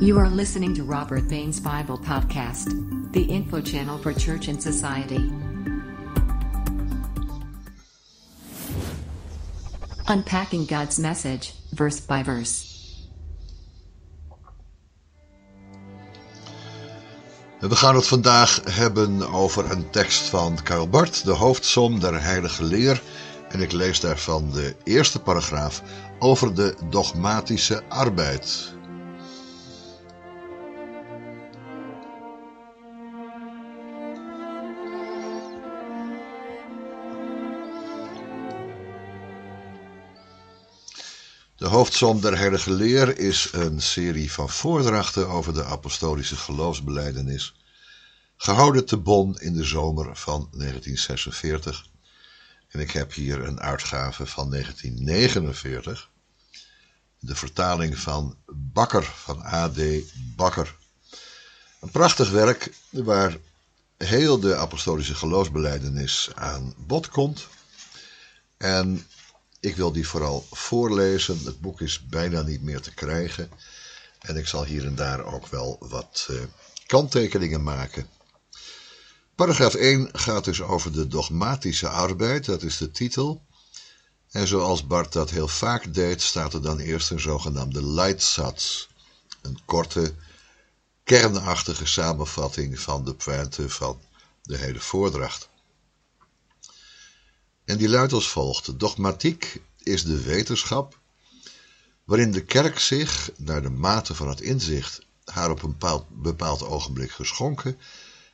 You are listening to Robert Bain's Bible Podcast, the info channel for church and society. Unpacking God's message, verse by verse. We gaan het vandaag hebben over een tekst van Karl Barth, de hoofdsom der heilige leer. En ik lees daarvan de eerste paragraaf over de dogmatische arbeid. De hoofdsom der heilige leer is een serie van voordrachten over de apostolische geloofsbeleidenis, gehouden te Bonn in de zomer van 1946. En ik heb hier een uitgave van 1949, de vertaling van Bakker, van A.D. Bakker. Een prachtig werk waar heel de apostolische geloofsbeleidenis aan bod komt. En ik wil die vooral voorlezen. Het boek is bijna niet meer te krijgen. En ik zal hier en daar ook wel wat uh, kanttekeningen maken. Paragraaf 1 gaat dus over de dogmatische arbeid, dat is de titel. En zoals Bart dat heel vaak deed, staat er dan eerst een zogenaamde Leitsatz. Een korte, kernachtige samenvatting van de pointe van de hele voordracht. En die luidt als volgt. Dogmatiek is de wetenschap waarin de kerk zich, naar de mate van het inzicht haar op een bepaald, ogenblik geschonken,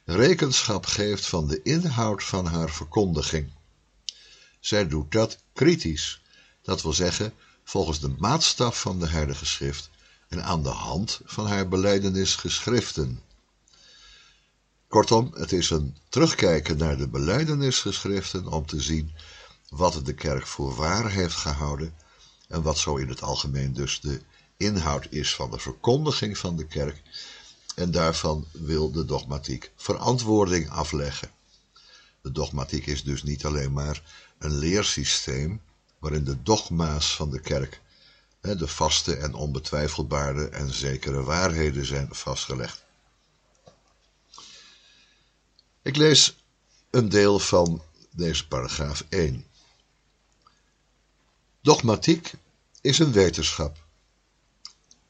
rekenschap geeft van de inhoud van haar verkondiging. Zij doet dat kritisch, dat wil zeggen volgens de maatstaf van de Heilige Schrift en aan de hand van haar beleidenisgeschriften. Kortom, het is een terugkijken naar de beleidenisgeschriften om te zien wat de kerk voor waar heeft gehouden en wat zo in het algemeen dus de inhoud is van de verkondiging van de kerk. En daarvan wil de dogmatiek verantwoording afleggen. De dogmatiek is dus niet alleen maar een leersysteem waarin de dogma's van de kerk, de vaste en onbetwijfelbare en zekere waarheden zijn vastgelegd. Ik lees een deel van deze paragraaf 1. Dogmatiek is een wetenschap.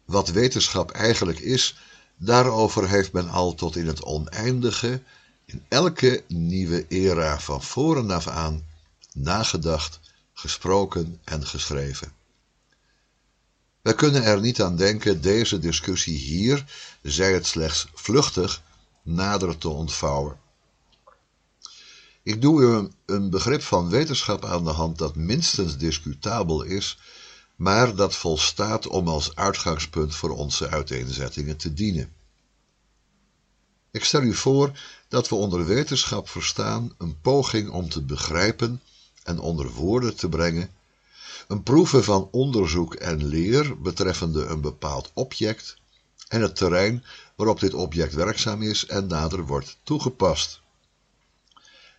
Wat wetenschap eigenlijk is, daarover heeft men al tot in het oneindige, in elke nieuwe era van voren af aan, nagedacht, gesproken en geschreven. Wij kunnen er niet aan denken deze discussie hier, zij het slechts vluchtig, nader te ontvouwen. Ik doe u een begrip van wetenschap aan de hand dat minstens discutabel is, maar dat volstaat om als uitgangspunt voor onze uiteenzettingen te dienen. Ik stel u voor dat we onder wetenschap verstaan een poging om te begrijpen en onder woorden te brengen, een proeven van onderzoek en leer betreffende een bepaald object en het terrein waarop dit object werkzaam is en nader wordt toegepast.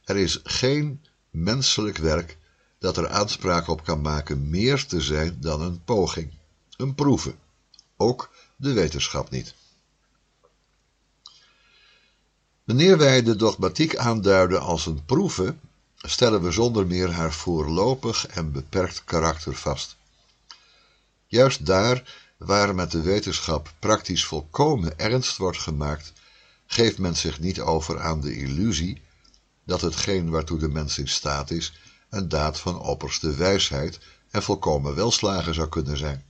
Er is geen menselijk werk dat er aanspraak op kan maken meer te zijn dan een poging, een proeven. Ook de wetenschap niet. Wanneer wij de dogmatiek aanduiden als een proeven, stellen we zonder meer haar voorlopig en beperkt karakter vast. Juist daar waar met de wetenschap praktisch volkomen ernst wordt gemaakt, geeft men zich niet over aan de illusie dat hetgeen waartoe de mens in staat is, een daad van opperste wijsheid en volkomen welslagen zou kunnen zijn.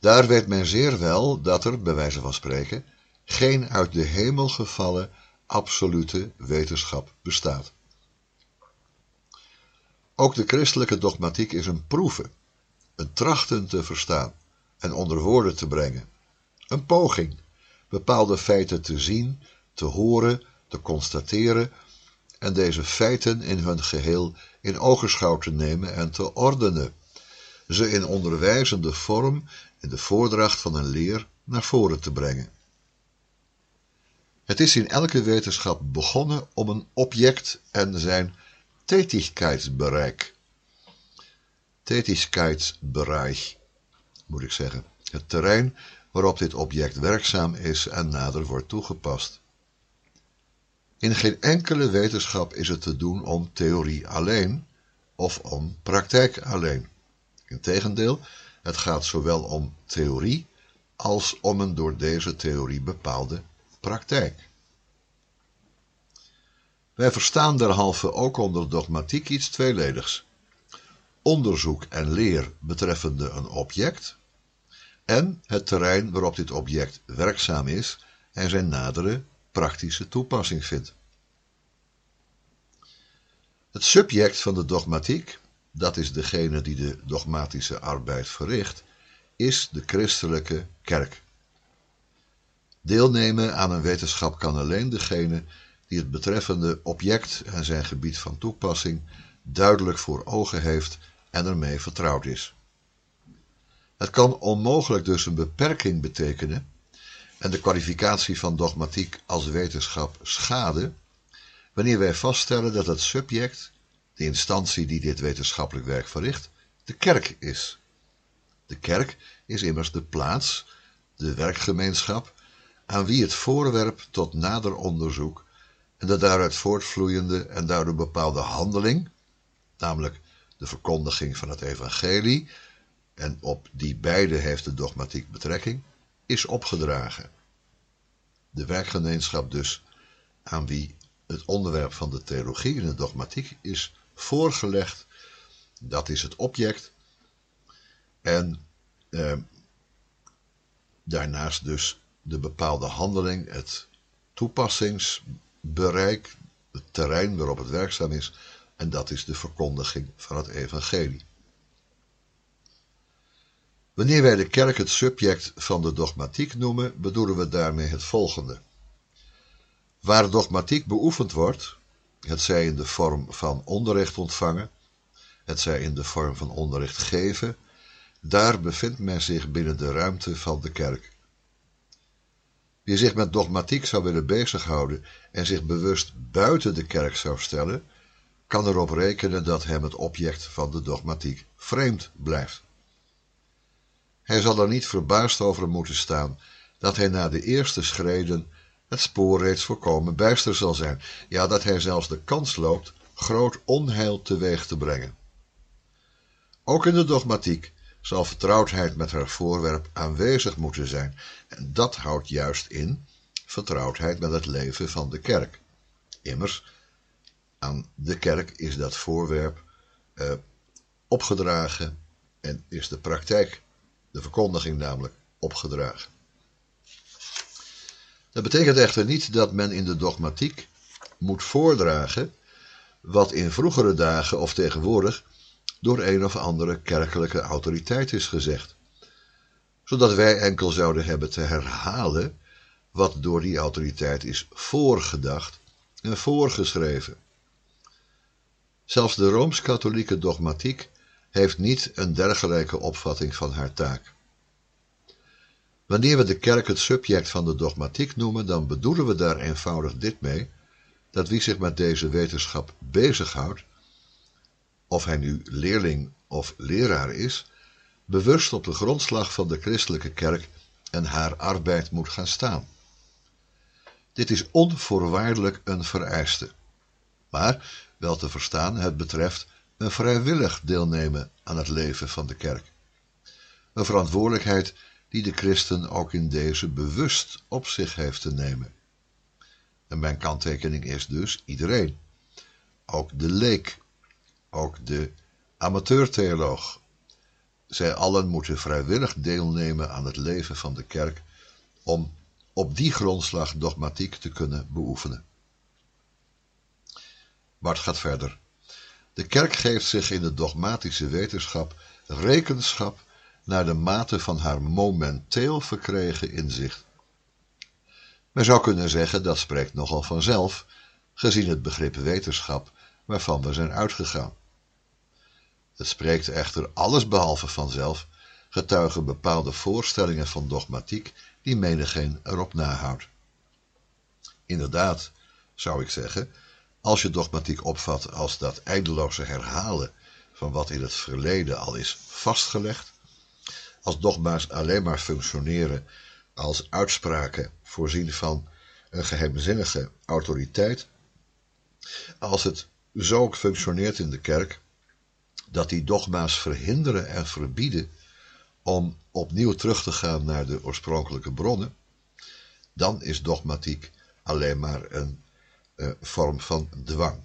Daar weet men zeer wel dat er, bij wijze van spreken, geen uit de hemel gevallen absolute wetenschap bestaat. Ook de christelijke dogmatiek is een proeven, een trachten te verstaan en onder woorden te brengen, een poging bepaalde feiten te zien, te horen, te constateren en deze feiten in hun geheel in ogenschouw te nemen en te ordenen, ze in onderwijzende vorm in de voordracht van een leer naar voren te brengen. Het is in elke wetenschap begonnen om een object en zijn Tätigkeitsbereich, Tätigkeitsbereich moet ik zeggen, het terrein waarop dit object werkzaam is en nader wordt toegepast. In geen enkele wetenschap is het te doen om theorie alleen of om praktijk alleen. Integendeel, het gaat zowel om theorie als om een door deze theorie bepaalde praktijk. Wij verstaan derhalve ook onder dogmatiek iets tweeledigs. Onderzoek en leer betreffende een object en het terrein waarop dit object werkzaam is en zijn nadere praktische toepassing vindt. Het subject van de dogmatiek, dat is degene die de dogmatische arbeid verricht, is de christelijke kerk. Deelnemen aan een wetenschap kan alleen degene die het betreffende object en zijn gebied van toepassing duidelijk voor ogen heeft en ermee vertrouwd is. Het kan onmogelijk dus een beperking betekenen en de kwalificatie van dogmatiek als wetenschap schaden, wanneer wij vaststellen dat het subject, de instantie die dit wetenschappelijk werk verricht, de kerk is. De kerk is immers de plaats, de werkgemeenschap, aan wie het voorwerp tot nader onderzoek en de daaruit voortvloeiende en daardoor bepaalde handeling, namelijk de verkondiging van het evangelie, en op die beide heeft de dogmatiek betrekking, is opgedragen. De werkgemeenschap dus, aan wie het onderwerp van de theologie en de dogmatiek is voorgelegd, dat is het object. En eh, daarnaast dus de bepaalde handeling, het toepassingsbereik, het terrein waarop het werkzaam is, en dat is de verkondiging van het evangelie. Wanneer wij de kerk het subject van de dogmatiek noemen, bedoelen we daarmee het volgende. Waar dogmatiek beoefend wordt, het zij in de vorm van onderricht ontvangen, het zij in de vorm van onderricht geven, daar bevindt men zich binnen de ruimte van de kerk. Wie zich met dogmatiek zou willen bezighouden en zich bewust buiten de kerk zou stellen, kan erop rekenen dat hem het object van de dogmatiek vreemd blijft. Hij zal er niet verbaasd over moeten staan dat hij na de eerste schreden het spoor reeds volkomen bijster zal zijn, ja dat hij zelfs de kans loopt groot onheil teweeg te brengen. Ook in de dogmatiek zal vertrouwdheid met haar voorwerp aanwezig moeten zijn, en dat houdt juist in vertrouwdheid met het leven van de kerk. Immers, aan de kerk is dat voorwerp eh, opgedragen en is de praktijk de verkondiging namelijk, opgedragen. Dat betekent echter niet dat men in de dogmatiek moet voordragen wat in vroegere dagen of tegenwoordig door een of andere kerkelijke autoriteit is gezegd, zodat wij enkel zouden hebben te herhalen wat door die autoriteit is voorgedacht en voorgeschreven. Zelfs de rooms-katholieke dogmatiek heeft niet een dergelijke opvatting van haar taak. Wanneer we de kerk het subject van de dogmatiek noemen, dan bedoelen we daar eenvoudig dit mee, dat wie zich met deze wetenschap bezighoudt, of hij nu leerling of leraar is, bewust op de grondslag van de christelijke kerk en haar arbeid moet gaan staan. Dit is onvoorwaardelijk een vereiste. Maar, wel te verstaan, het betreft een vrijwillig deelnemen aan het leven van de kerk. Een verantwoordelijkheid die de christen ook in deze bewust op zich heeft te nemen. En mijn kanttekening is dus iedereen. Ook de leek, ook de amateurtheoloog. Zij allen moeten vrijwillig deelnemen aan het leven van de kerk om op die grondslag dogmatiek te kunnen beoefenen. Bart gaat verder. De kerk geeft zich in de dogmatische wetenschap rekenschap naar de mate van haar momenteel verkregen inzicht. Men zou kunnen zeggen dat spreekt nogal vanzelf, gezien het begrip wetenschap waarvan we zijn uitgegaan. Het spreekt echter allesbehalve vanzelf, getuigen bepaalde voorstellingen van dogmatiek die menigeen erop nahoudt. Inderdaad, zou ik zeggen, als je dogmatiek opvat als dat eindeloze herhalen van wat in het verleden al is vastgelegd, als dogma's alleen maar functioneren als uitspraken voorzien van een geheimzinnige autoriteit, als het zo functioneert in de kerk, dat die dogma's verhinderen en verbieden om opnieuw terug te gaan naar de oorspronkelijke bronnen, dan is dogmatiek alleen maar een vorm van dwang.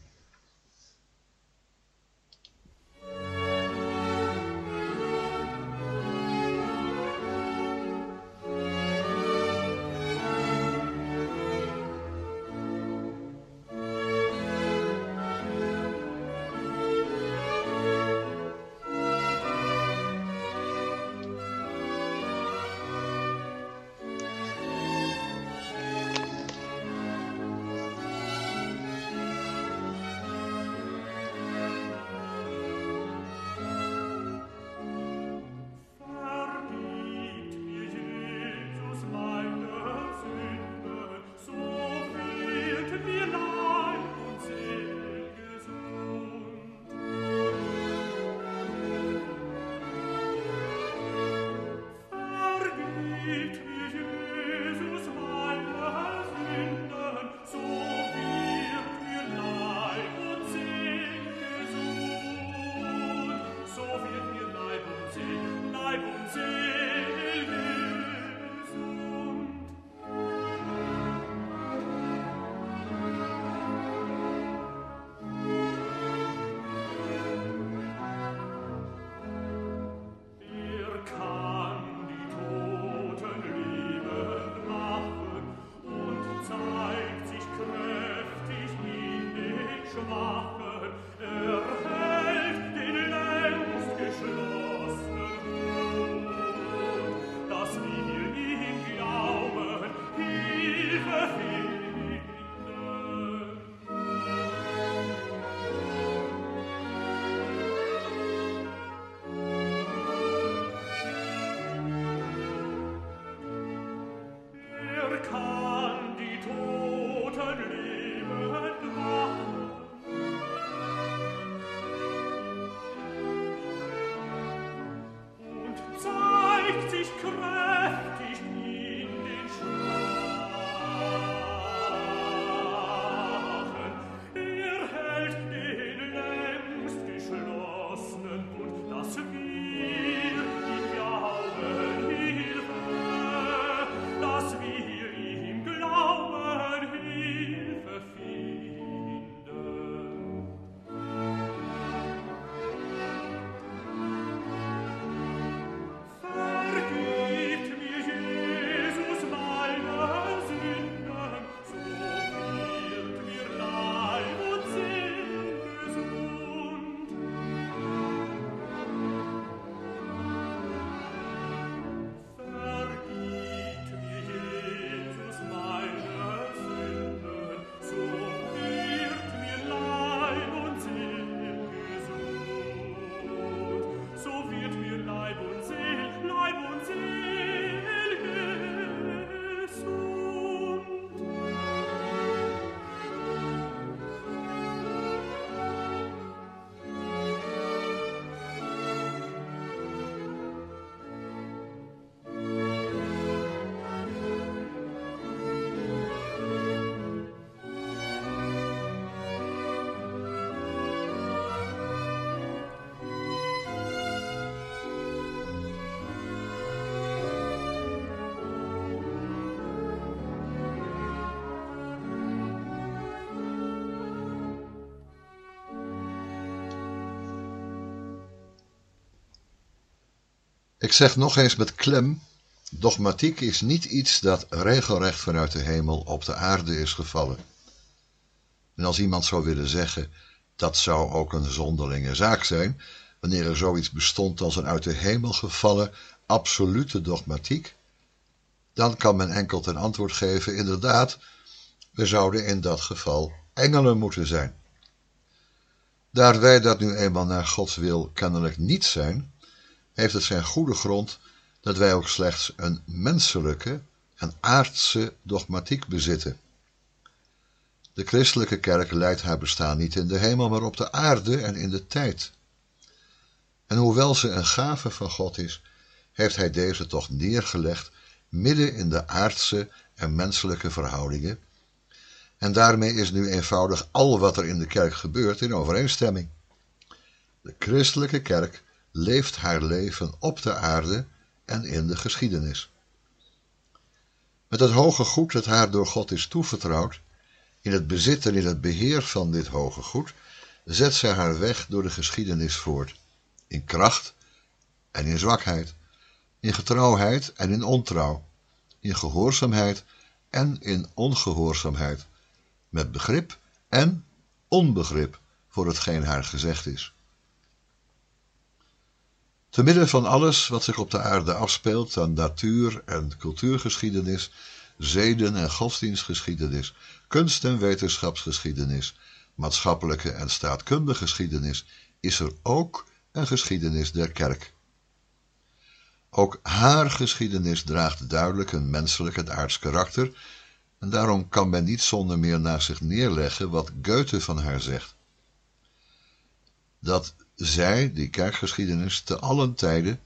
Ik zeg nog eens met klem, dogmatiek is niet iets dat regelrecht vanuit de hemel op de aarde is gevallen. En als iemand zou willen zeggen, dat zou ook een zonderlinge zaak zijn, wanneer er zoiets bestond als een uit de hemel gevallen absolute dogmatiek, dan kan men enkel ten antwoord geven, inderdaad, we zouden in dat geval engelen moeten zijn. Daar wij dat nu eenmaal naar Gods wil kennelijk niet zijn, heeft het zijn goede grond dat wij ook slechts een menselijke en aardse dogmatiek bezitten. De christelijke kerk leidt haar bestaan niet in de hemel, maar op de aarde en in de tijd. En hoewel ze een gave van God is, heeft hij deze toch neergelegd midden in de aardse en menselijke verhoudingen. En daarmee is nu eenvoudig al wat er in de kerk gebeurt in overeenstemming. De christelijke kerk leeft haar leven op de aarde en in de geschiedenis. Met het hoge goed dat haar door God is toevertrouwd, in het bezit en in het beheer van dit hoge goed, zet zij haar weg door de geschiedenis voort, in kracht en in zwakheid, in getrouwheid en in ontrouw, in gehoorzaamheid en in ongehoorzaamheid, met begrip en onbegrip voor hetgeen haar gezegd is. Te midden van alles wat zich op de aarde afspeelt aan natuur- en cultuurgeschiedenis, zeden- en godsdienstgeschiedenis, kunst- en wetenschapsgeschiedenis, maatschappelijke en staatkundige geschiedenis, is er ook een geschiedenis der kerk. Ook haar geschiedenis draagt duidelijk een menselijk en aards karakter, en daarom kan men niet zonder meer naast zich neerleggen wat Goethe van haar zegt. Dat zij, die kerkgeschiedenis, te allen tijden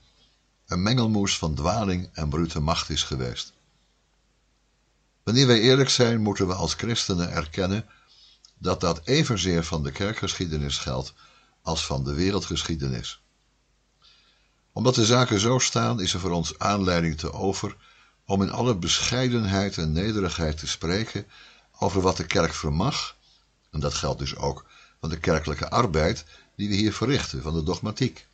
een mengelmoes van dwaling en brute macht is geweest. Wanneer wij eerlijk zijn, moeten we als christenen erkennen dat dat evenzeer van de kerkgeschiedenis geldt als van de wereldgeschiedenis. Omdat de zaken zo staan, is er voor ons aanleiding te over om in alle bescheidenheid en nederigheid te spreken over wat de kerk vermag, en dat geldt dus ook van de kerkelijke arbeid die we hier verrichten, van de dogmatiek.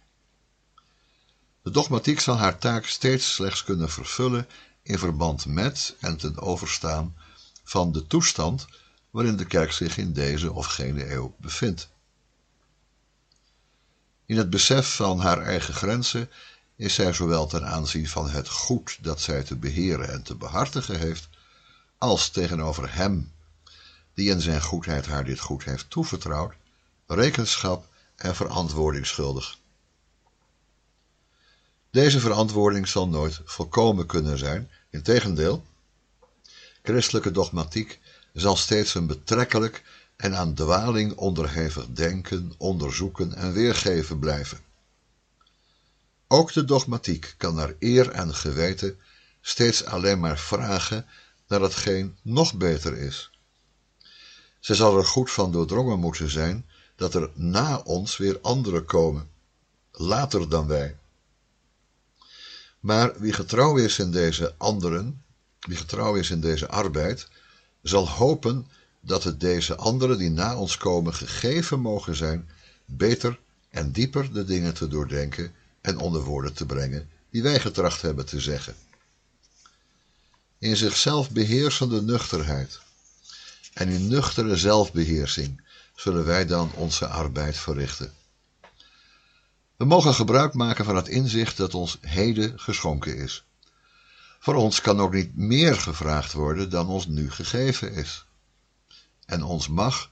De dogmatiek zal haar taak steeds slechts kunnen vervullen in verband met en ten overstaan van de toestand waarin de kerk zich in deze of gene eeuw bevindt. In het besef van haar eigen grenzen is zij zowel ten aanzien van het goed dat zij te beheren en te behartigen heeft, als tegenover hem, die in zijn goedheid haar dit goed heeft toevertrouwd, rekenschap en verantwoording schuldig. Deze verantwoording zal nooit volkomen kunnen zijn, integendeel, christelijke dogmatiek zal steeds een betrekkelijk en aan dwaling onderhevig denken, onderzoeken en weergeven blijven. Ook de dogmatiek kan naar eer en geweten steeds alleen maar vragen naar hetgeen nog beter is. Ze zal er goed van doordrongen moeten zijn dat er na ons weer anderen komen, later dan wij. Maar wie getrouw is in deze anderen, wie getrouw is in deze arbeid, zal hopen dat het deze anderen die na ons komen gegeven mogen zijn, beter en dieper de dingen te doordenken en onder woorden te brengen die wij getracht hebben te zeggen. In zichzelf beheersende nuchterheid en in nuchtere zelfbeheersing zullen wij dan onze arbeid verrichten. We mogen gebruik maken van het inzicht dat ons heden geschonken is. Voor ons kan ook niet meer gevraagd worden dan ons nu gegeven is. En ons mag,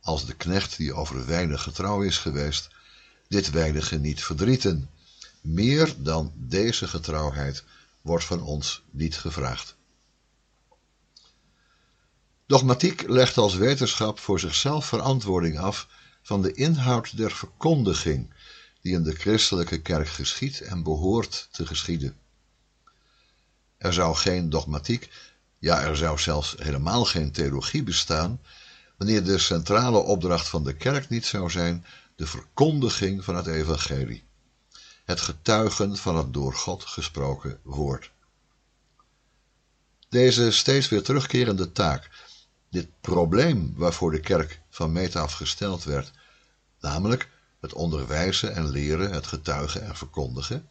als de knecht die over weinig getrouw is geweest, dit weinige niet verdrieten. Meer dan deze getrouwheid wordt van ons niet gevraagd. Dogmatiek legt als wetenschap voor zichzelf verantwoording af van de inhoud der verkondiging die in de christelijke kerk geschiet en behoort te geschieden. Er zou geen dogmatiek, ja er zou zelfs helemaal geen theologie bestaan, wanneer de centrale opdracht van de kerk niet zou zijn de verkondiging van het evangelie, het getuigen van het door God gesproken woord. Deze steeds weer terugkerende taak dit probleem waarvoor de kerk van meet af gesteld werd, namelijk het onderwijzen en leren, het getuigen en verkondigen,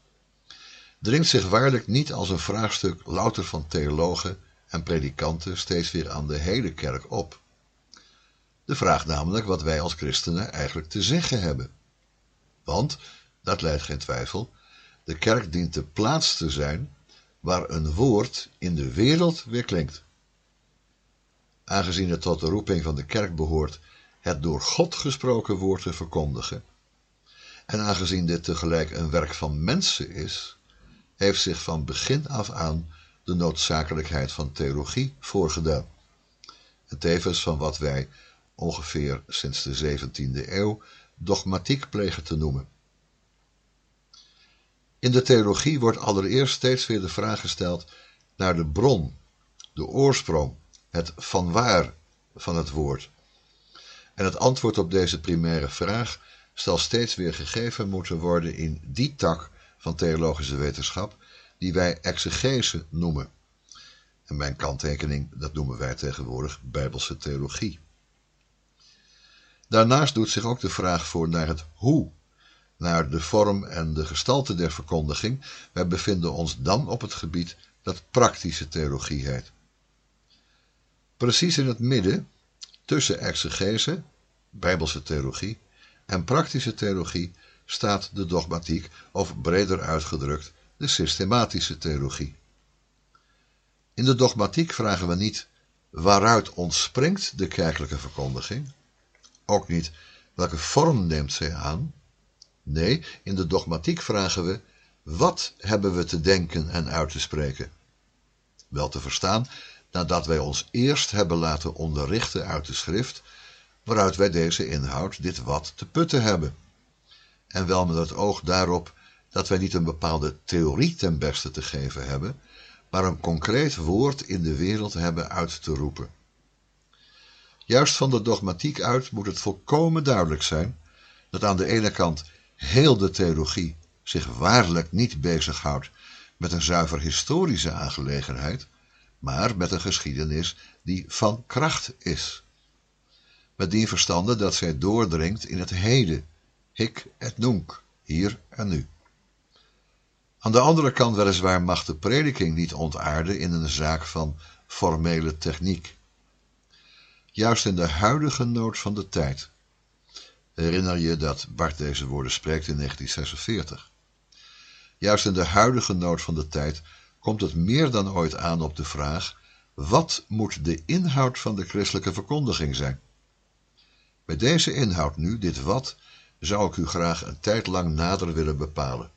dringt zich waarlijk niet als een vraagstuk louter van theologen en predikanten steeds weer aan de hele kerk op. De vraag namelijk wat wij als christenen eigenlijk te zeggen hebben. Want, dat leidt geen twijfel, de kerk dient de plaats te zijn waar een woord in de wereld weer klinkt. Aangezien het tot de roeping van de kerk behoort het door God gesproken woord te verkondigen, en aangezien dit tegelijk een werk van mensen is, heeft zich van begin af aan de noodzakelijkheid van theologie voorgedaan. En tevens van wat wij ongeveer sinds de 17e eeuw dogmatiek plegen te noemen. In de theologie wordt allereerst steeds weer de vraag gesteld naar de bron, de oorsprong, het vanwaar van het woord. En het antwoord op deze primaire vraag zal steeds weer gegeven moeten worden in die tak van theologische wetenschap die wij exegese noemen. En mijn kanttekening, dat noemen wij tegenwoordig Bijbelse theologie. Daarnaast doet zich ook de vraag voor naar het hoe, naar de vorm en de gestalte der verkondiging. Wij bevinden ons dan op het gebied dat praktische theologie heet. Precies in het midden, tussen exegese, Bijbelse theologie, en praktische theologie staat de dogmatiek, of breder uitgedrukt, de systematische theologie. In de dogmatiek vragen we niet waaruit ontspringt de kerkelijke verkondiging, ook niet welke vorm neemt zij aan. Nee, in de dogmatiek vragen we wat hebben we te denken en uit te spreken. Wel te verstaan, nadat wij ons eerst hebben laten onderrichten uit de schrift, waaruit wij deze inhoud, dit wat, te putten hebben. En wel met het oog daarop dat wij niet een bepaalde theorie ten beste te geven hebben, maar een concreet woord in de wereld hebben uit te roepen. Juist van de dogmatiek uit moet het volkomen duidelijk zijn dat aan de ene kant heel de theologie zich waarlijk niet bezighoudt met een zuiver historische aangelegenheid, maar met een geschiedenis die van kracht is. Met die verstande dat zij doordringt in het heden, hic et nunc, hier en nu. Aan de andere kant weliswaar mag de prediking niet ontaarden in een zaak van formele techniek. Juist in de huidige nood van de tijd. Herinner je dat Bart deze woorden spreekt in 1946. Juist in de huidige nood van de tijd komt het meer dan ooit aan op de vraag: wat moet de inhoud van de christelijke verkondiging zijn? Bij deze inhoud nu, dit wat, zou ik u graag een tijd lang nader willen bepalen.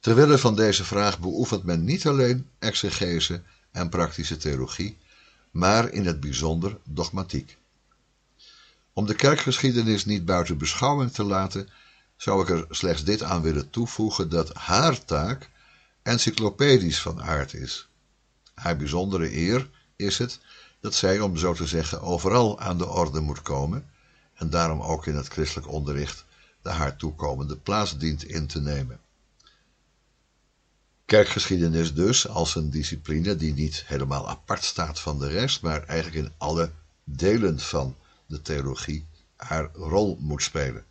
Terwille van deze vraag beoefent men niet alleen exegese en praktische theologie, maar in het bijzonder dogmatiek. Om de kerkgeschiedenis niet buiten beschouwing te laten, zou ik er slechts dit aan willen toevoegen dat haar taak encyclopedisch van aard is. Haar bijzondere eer is het dat zij, om zo te zeggen, overal aan de orde moet komen en daarom ook in het christelijk onderricht de haar toekomende plaats dient in te nemen. Kerkgeschiedenis dus als een discipline die niet helemaal apart staat van de rest, maar eigenlijk in alle delen van de theologie haar rol moet spelen.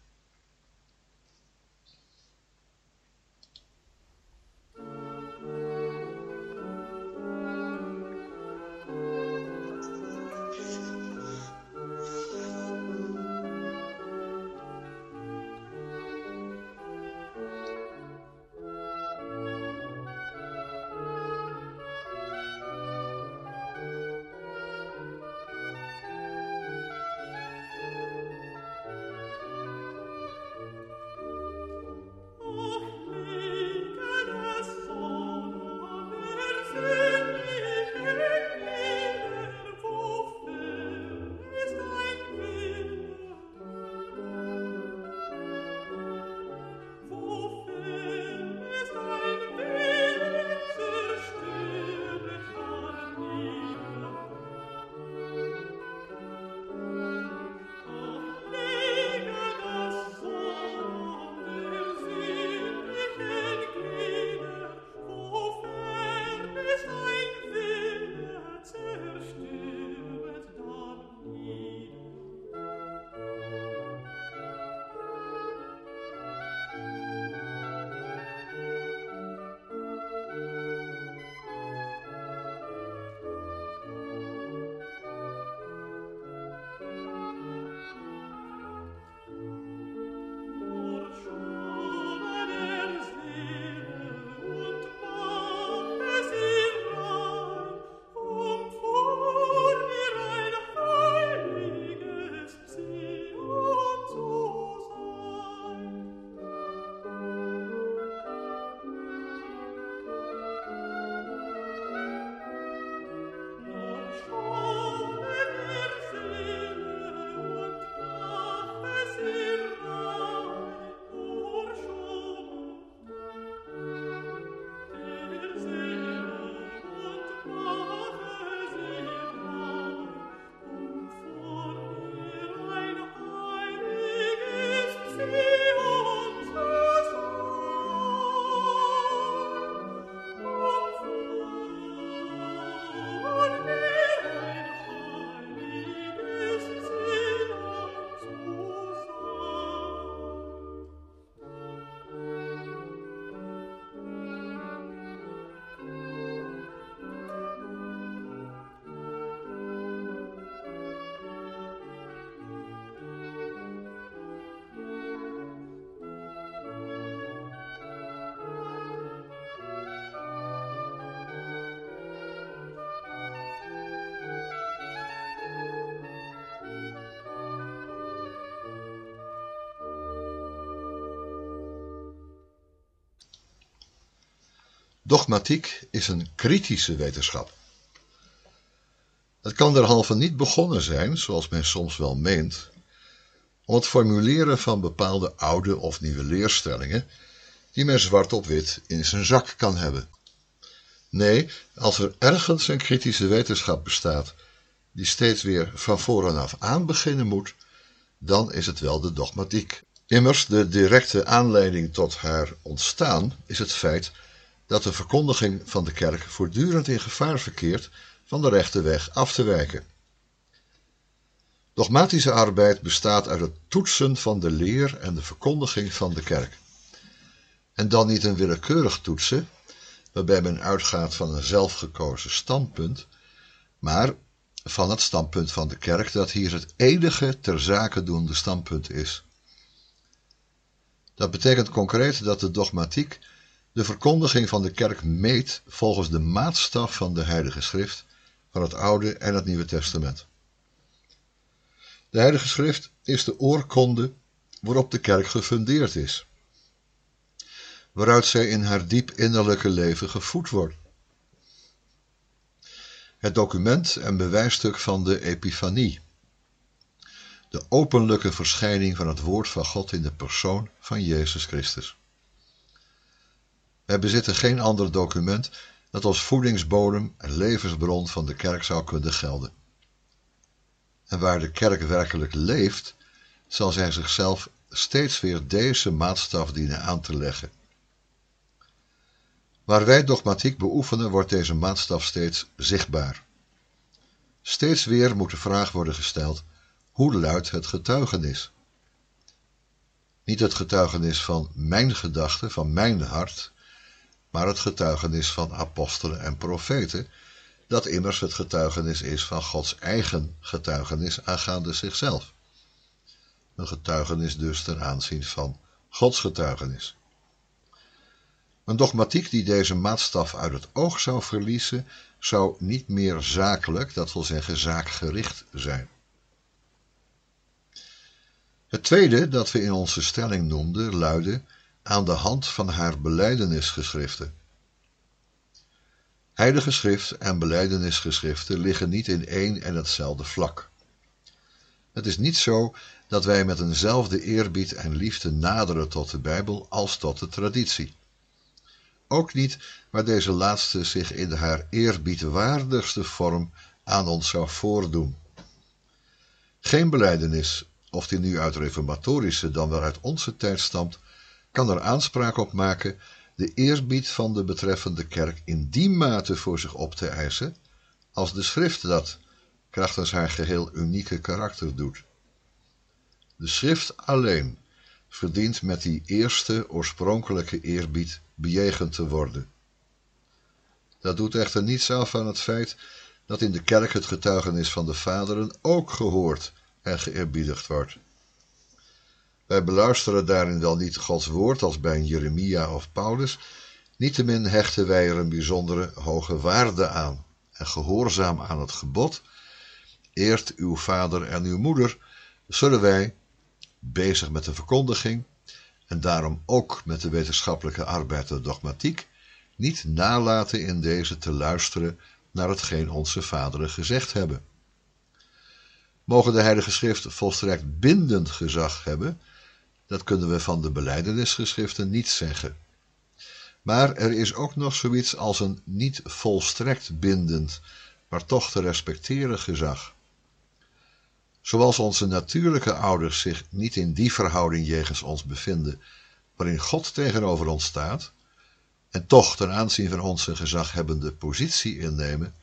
Dogmatiek is een kritische wetenschap. Het kan derhalve niet begonnen zijn, zoals men soms wel meent, om het formuleren van bepaalde oude of nieuwe leerstellingen die men zwart op wit in zijn zak kan hebben. Nee, als er ergens een kritische wetenschap bestaat die steeds weer van voren af aan beginnen moet, dan is het wel de dogmatiek. Immers, de directe aanleiding tot haar ontstaan is het feit dat de verkondiging van de kerk voortdurend in gevaar verkeert van de rechte weg af te wijken. Dogmatische arbeid bestaat uit het toetsen van de leer en de verkondiging van de kerk. En dan niet een willekeurig toetsen, waarbij men uitgaat van een zelfgekozen standpunt, maar van het standpunt van de kerk dat hier het enige ter zake doende standpunt is. Dat betekent concreet dat de dogmatiek de verkondiging van de kerk meet volgens de maatstaf van de Heilige Schrift van het Oude en het Nieuwe Testament. De Heilige Schrift is de oorkonde waarop de kerk gefundeerd is, waaruit zij in haar diep innerlijke leven gevoed wordt. Het document en bewijsstuk van de Epifanie, de openlijke verschijning van het woord van God in de persoon van Jezus Christus. Wij bezitten geen ander document dat als voedingsbodem en levensbron van de kerk zou kunnen gelden. En waar de kerk werkelijk leeft, zal zij zichzelf steeds weer deze maatstaf dienen aan te leggen. Waar wij dogmatiek beoefenen, wordt deze maatstaf steeds zichtbaar. Steeds weer moet de vraag worden gesteld: hoe luidt het getuigenis? Niet het getuigenis van mijn gedachten, van mijn hart, maar het getuigenis van apostelen en profeten, dat immers het getuigenis is van Gods eigen getuigenis aangaande zichzelf. Een getuigenis dus ten aanzien van Gods getuigenis. Een dogmatiek die deze maatstaf uit het oog zou verliezen, zou niet meer zakelijk, dat wil zeggen zaakgericht zijn. Het tweede dat we in onze stelling noemden luidde aan de hand van haar beleidenisgeschriften. Heilige schrift en beleidenisgeschriften liggen niet in één en hetzelfde vlak. Het is niet zo dat wij met eenzelfde eerbied en liefde naderen tot de Bijbel als tot de traditie. Ook niet waar deze laatste zich in haar eerbiedwaardigste vorm aan ons zou voordoen. Geen beleidenis, of die nu uit reformatorische dan wel uit onze tijd stamt, kan er aanspraak op maken de eerbied van de betreffende kerk in die mate voor zich op te eisen, als de schrift dat, krachtens haar geheel unieke karakter doet. De schrift alleen verdient met die eerste oorspronkelijke eerbied bejegend te worden. Dat doet echter niets af aan het feit dat in de kerk het getuigenis van de vaderen ook gehoord en geëerbiedigd wordt. Wij beluisteren daarin wel niet Gods woord als bij Jeremia of Paulus, niettemin hechten wij er een bijzondere hoge waarde aan en gehoorzaam aan het gebod, eert uw vader en uw moeder, zullen wij, bezig met de verkondiging en daarom ook met de wetenschappelijke arbeid de dogmatiek, niet nalaten in deze te luisteren naar hetgeen onze vaderen gezegd hebben. Mogen de Heilige Schrift volstrekt bindend gezag hebben, dat kunnen we van de beleidenisgeschriften niet zeggen. Maar er is ook nog zoiets als een niet volstrekt bindend, maar toch te respecteren gezag. Zoals onze natuurlijke ouders zich niet in die verhouding jegens ons bevinden, waarin God tegenover ons staat, en toch ten aanzien van onze gezaghebbende positie innemen,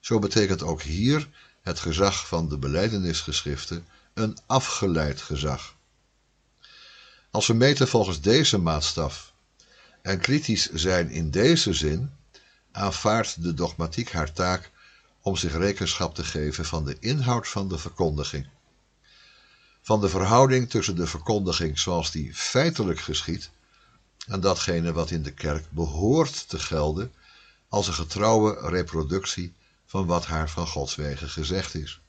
zo betekent ook hier het gezag van de beleidenisgeschriften een afgeleid gezag. Als we meten volgens deze maatstaf en kritisch zijn in deze zin, aanvaardt de dogmatiek haar taak om zich rekenschap te geven van de inhoud van de verkondiging. Van de verhouding tussen de verkondiging zoals die feitelijk geschiet en datgene wat in de kerk behoort te gelden als een getrouwe reproductie van wat haar van Gods wegen gezegd is.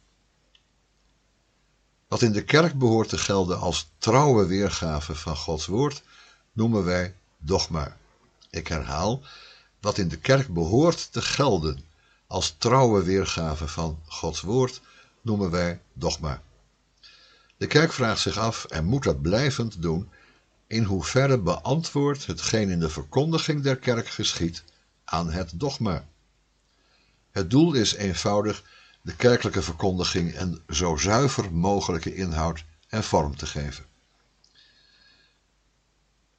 Wat in de kerk behoort te gelden als trouwe weergave van Gods woord, noemen wij dogma. Ik herhaal, Wat in de kerk behoort te gelden als trouwe weergave van Gods woord, noemen wij dogma. De kerk vraagt zich af en moet dat blijvend doen in hoeverre beantwoordt hetgeen in de verkondiging der kerk geschiet aan het dogma. Het doel is eenvoudig de kerkelijke verkondiging een zo zuiver mogelijke inhoud en vorm te geven.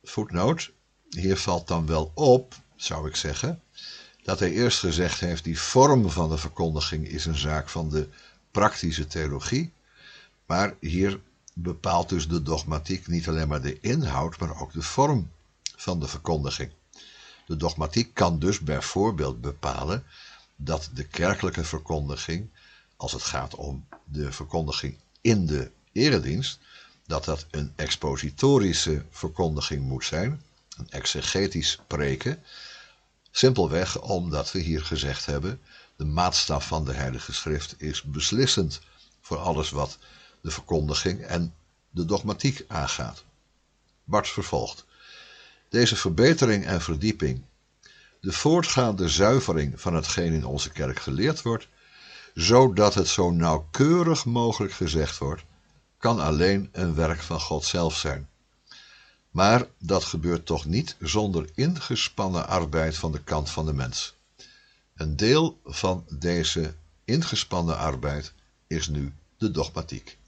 Voetnoot, hier valt dan wel op, zou ik zeggen, dat hij eerst gezegd heeft die vorm van de verkondiging is een zaak van de praktische theologie, maar hier bepaalt dus de dogmatiek niet alleen maar de inhoud, maar ook de vorm van de verkondiging. De dogmatiek kan dus bijvoorbeeld bepalen dat de kerkelijke verkondiging, als het gaat om de verkondiging in de eredienst, dat dat een expositorische verkondiging moet zijn, een exegetisch preken, simpelweg omdat we hier gezegd hebben, de maatstaf van de Heilige Schrift is beslissend voor alles wat de verkondiging en de dogmatiek aangaat. Bart vervolgt. Deze verbetering en verdieping, de voortgaande zuivering van hetgeen in onze kerk geleerd wordt, zodat het zo nauwkeurig mogelijk gezegd wordt, kan alleen een werk van God zelf zijn. Maar dat gebeurt toch niet zonder ingespannen arbeid van de kant van de mens. Een deel van deze ingespannen arbeid is nu de dogmatiek.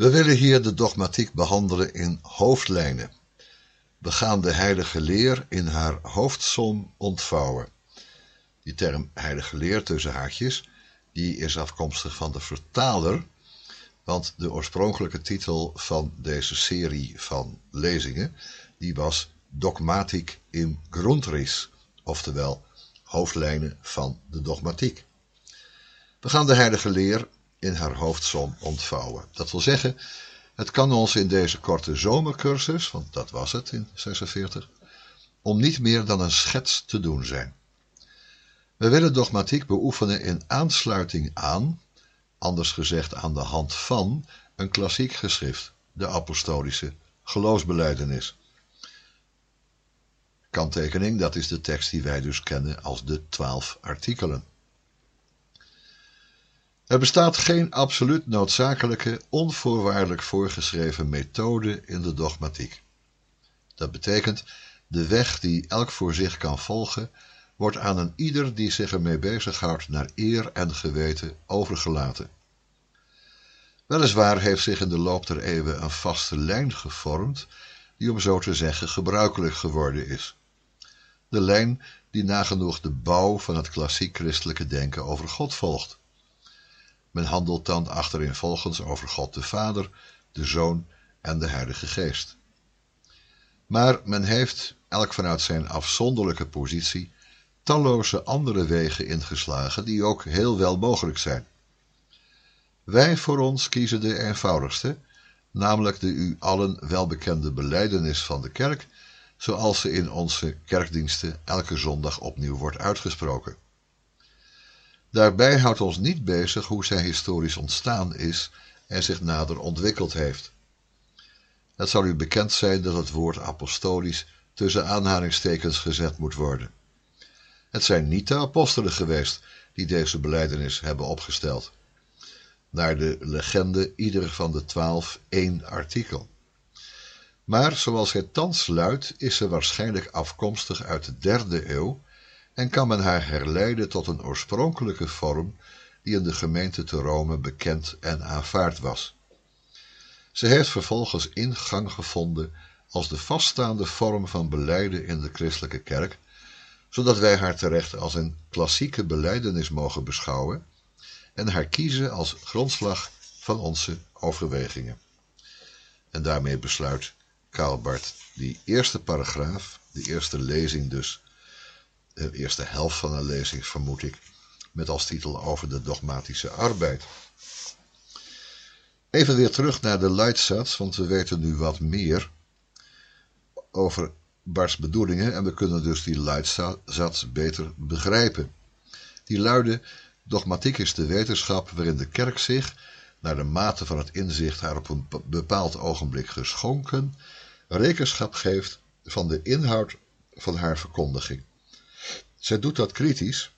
We willen hier de dogmatiek behandelen in hoofdlijnen. We gaan de heilige leer in haar hoofdsom ontvouwen. Die term heilige leer tussen haakjes, die is afkomstig van de vertaler, want de oorspronkelijke titel van deze serie van lezingen, die was Dogmatik im Grundriss, oftewel hoofdlijnen van de dogmatiek. We gaan de heilige leer in haar hoofdsom ontvouwen. Dat wil zeggen, het kan ons in deze korte zomercursus, want dat was het in 46, om niet meer dan een schets te doen zijn. We willen dogmatiek beoefenen in aansluiting aan, anders gezegd aan de hand van, een klassiek geschrift, de apostolische geloofsbeleidenis. Kanttekening, dat is de tekst die wij dus kennen als de twaalf artikelen. Er bestaat geen absoluut noodzakelijke, onvoorwaardelijk voorgeschreven methode in de dogmatiek. Dat betekent, de weg die elk voor zich kan volgen, wordt aan een ieder die zich ermee bezighoudt naar eer en geweten overgelaten. Weliswaar heeft zich in de loop der eeuwen een vaste lijn gevormd, die om zo te zeggen gebruikelijk geworden is. De lijn die nagenoeg de bouw van het klassiek christelijke denken over God volgt. Men handelt dan achtereenvolgens over God de Vader, de Zoon en de Heilige Geest. Maar men heeft, elk vanuit zijn afzonderlijke positie, talloze andere wegen ingeslagen die ook heel wel mogelijk zijn. Wij voor ons kiezen de eenvoudigste, namelijk de u allen welbekende beleidenis van de kerk, zoals ze in onze kerkdiensten elke zondag opnieuw wordt uitgesproken. Daarbij houdt ons niet bezig hoe zij historisch ontstaan is en zich nader ontwikkeld heeft. Het zal u bekend zijn dat het woord apostolisch tussen aanhalingstekens gezet moet worden. Het zijn niet de apostelen geweest die deze beleidenis hebben opgesteld. Naar de legende ieder van de twaalf één artikel. Maar zoals het thans luidt, is ze waarschijnlijk afkomstig uit de derde eeuw en kan men haar herleiden tot een oorspronkelijke vorm die in de gemeente te Rome bekend en aanvaard was. Ze heeft vervolgens ingang gevonden als de vaststaande vorm van beleiden in de christelijke kerk, zodat wij haar terecht als een klassieke beleidenis mogen beschouwen en haar kiezen als grondslag van onze overwegingen. En daarmee besluit Karl Barth die eerste paragraaf, de eerste lezing dus, de eerste helft van een lezing vermoed ik, met als titel over de dogmatische arbeid. Even weer terug naar de Leitsatz, want we weten nu wat meer over Barts bedoelingen en we kunnen dus die Leitsatz beter begrijpen. Die luidde, dogmatiek is de wetenschap waarin de kerk zich, naar de mate van het inzicht haar op een bepaald ogenblik geschonken, rekenschap geeft van de inhoud van haar verkondiging. Zij doet dat kritisch,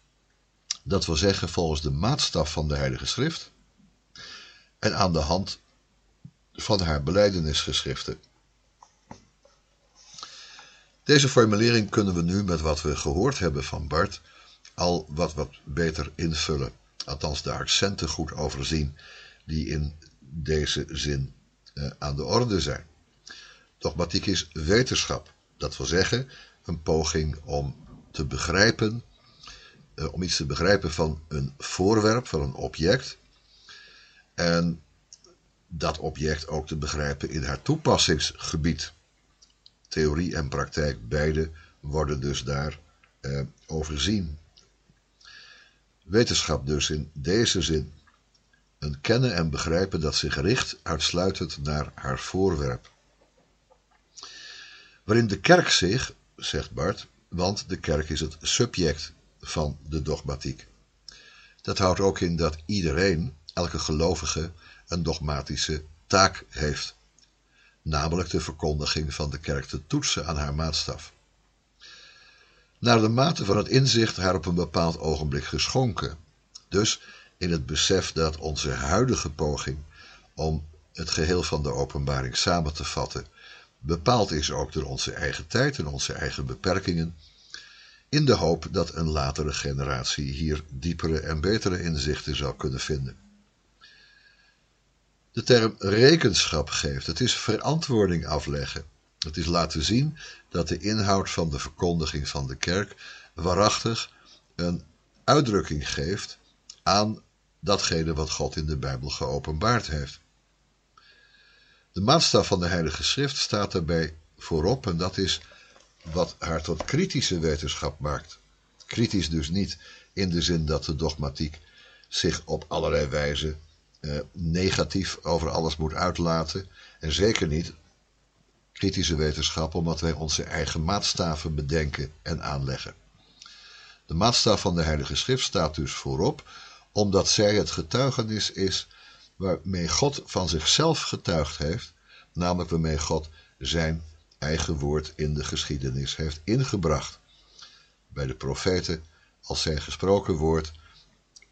dat wil zeggen volgens de maatstaf van de Heilige Schrift en aan de hand van haar beleidenisgeschriften. Deze formulering kunnen we nu met wat we gehoord hebben van Bart al wat, wat beter invullen, althans de accenten goed overzien die in deze zin eh, aan de orde zijn. Dogmatiek is wetenschap, dat wil zeggen een poging om te begrijpen, uh, om iets te begrijpen van een voorwerp, van een object. En dat object ook te begrijpen in haar toepassingsgebied. Theorie en praktijk, beide worden dus daar uh, overzien. Wetenschap dus in deze zin. Een kennen en begrijpen dat zich richt uitsluitend naar haar voorwerp. Waarin de kerk zich, zegt Bart, want de kerk is het subject van de dogmatiek. Dat houdt ook in dat iedereen, elke gelovige, een dogmatische taak heeft, namelijk de verkondiging van de kerk te toetsen aan haar maatstaf. Naar de mate van het inzicht haar op een bepaald ogenblik geschonken, dus in het besef dat onze huidige poging om het geheel van de openbaring samen te vatten bepaald is ook door onze eigen tijd en onze eigen beperkingen, in de hoop dat een latere generatie hier diepere en betere inzichten zal kunnen vinden. de term rekenschap geeft. Het is verantwoording afleggen. Het is laten zien dat de inhoud van de verkondiging van de kerk waarachtig een uitdrukking geeft aan datgene wat God in de Bijbel geopenbaard heeft. De maatstaf van de Heilige Schrift staat daarbij voorop en dat is wat haar tot kritische wetenschap maakt. Kritisch dus niet in de zin dat de dogmatiek zich op allerlei wijze eh, negatief over alles moet uitlaten. En zeker niet kritische wetenschap, omdat wij onze eigen maatstaven bedenken en aanleggen. De maatstaf van de Heilige Schrift staat dus voorop, omdat zij het getuigenis is waarmee God van zichzelf getuigd heeft, namelijk waarmee God zijn eigen woord in de geschiedenis heeft ingebracht. Bij de profeten, als zijn gesproken woord,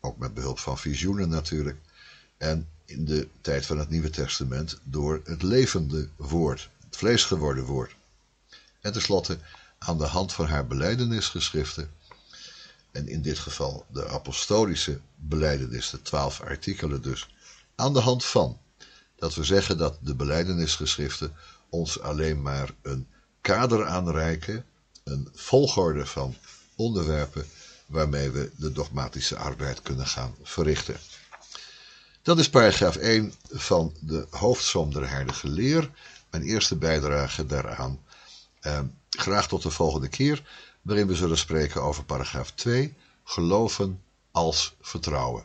ook met behulp van visioenen natuurlijk, en in de tijd van het Nieuwe Testament door het levende woord, het vleesgeworden woord. En tenslotte aan de hand van haar beleidenisgeschriften, en in dit geval de apostolische beleidenis, de twaalf artikelen dus, aan de hand van dat we zeggen dat de beleidenisgeschriften ons alleen maar een kader aanreiken, een volgorde van onderwerpen waarmee we de dogmatische arbeid kunnen gaan verrichten. Dat is paragraaf 1 van de hoofdsom der heilige leer. Mijn eerste bijdrage daaraan. Eh, graag tot de volgende keer, waarin we zullen spreken over paragraaf 2, geloven als vertrouwen.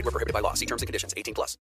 Void were prohibited by law. See terms and conditions. 18 plus.